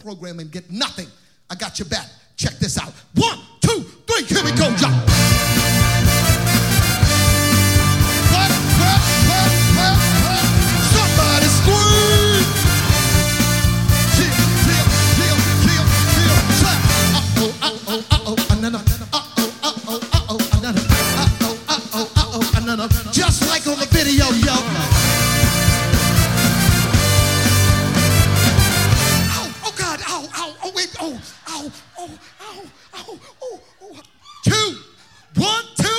program and get nothing. I got your back. Check this out. One, two, three, here we go, y'all. Uh-oh, uh-oh, uh-oh. Uh-oh, uh-oh, uh-oh. Uh-oh, uh-oh, uh-oh. Just like on the video, oh, ow, oh, ow, ow.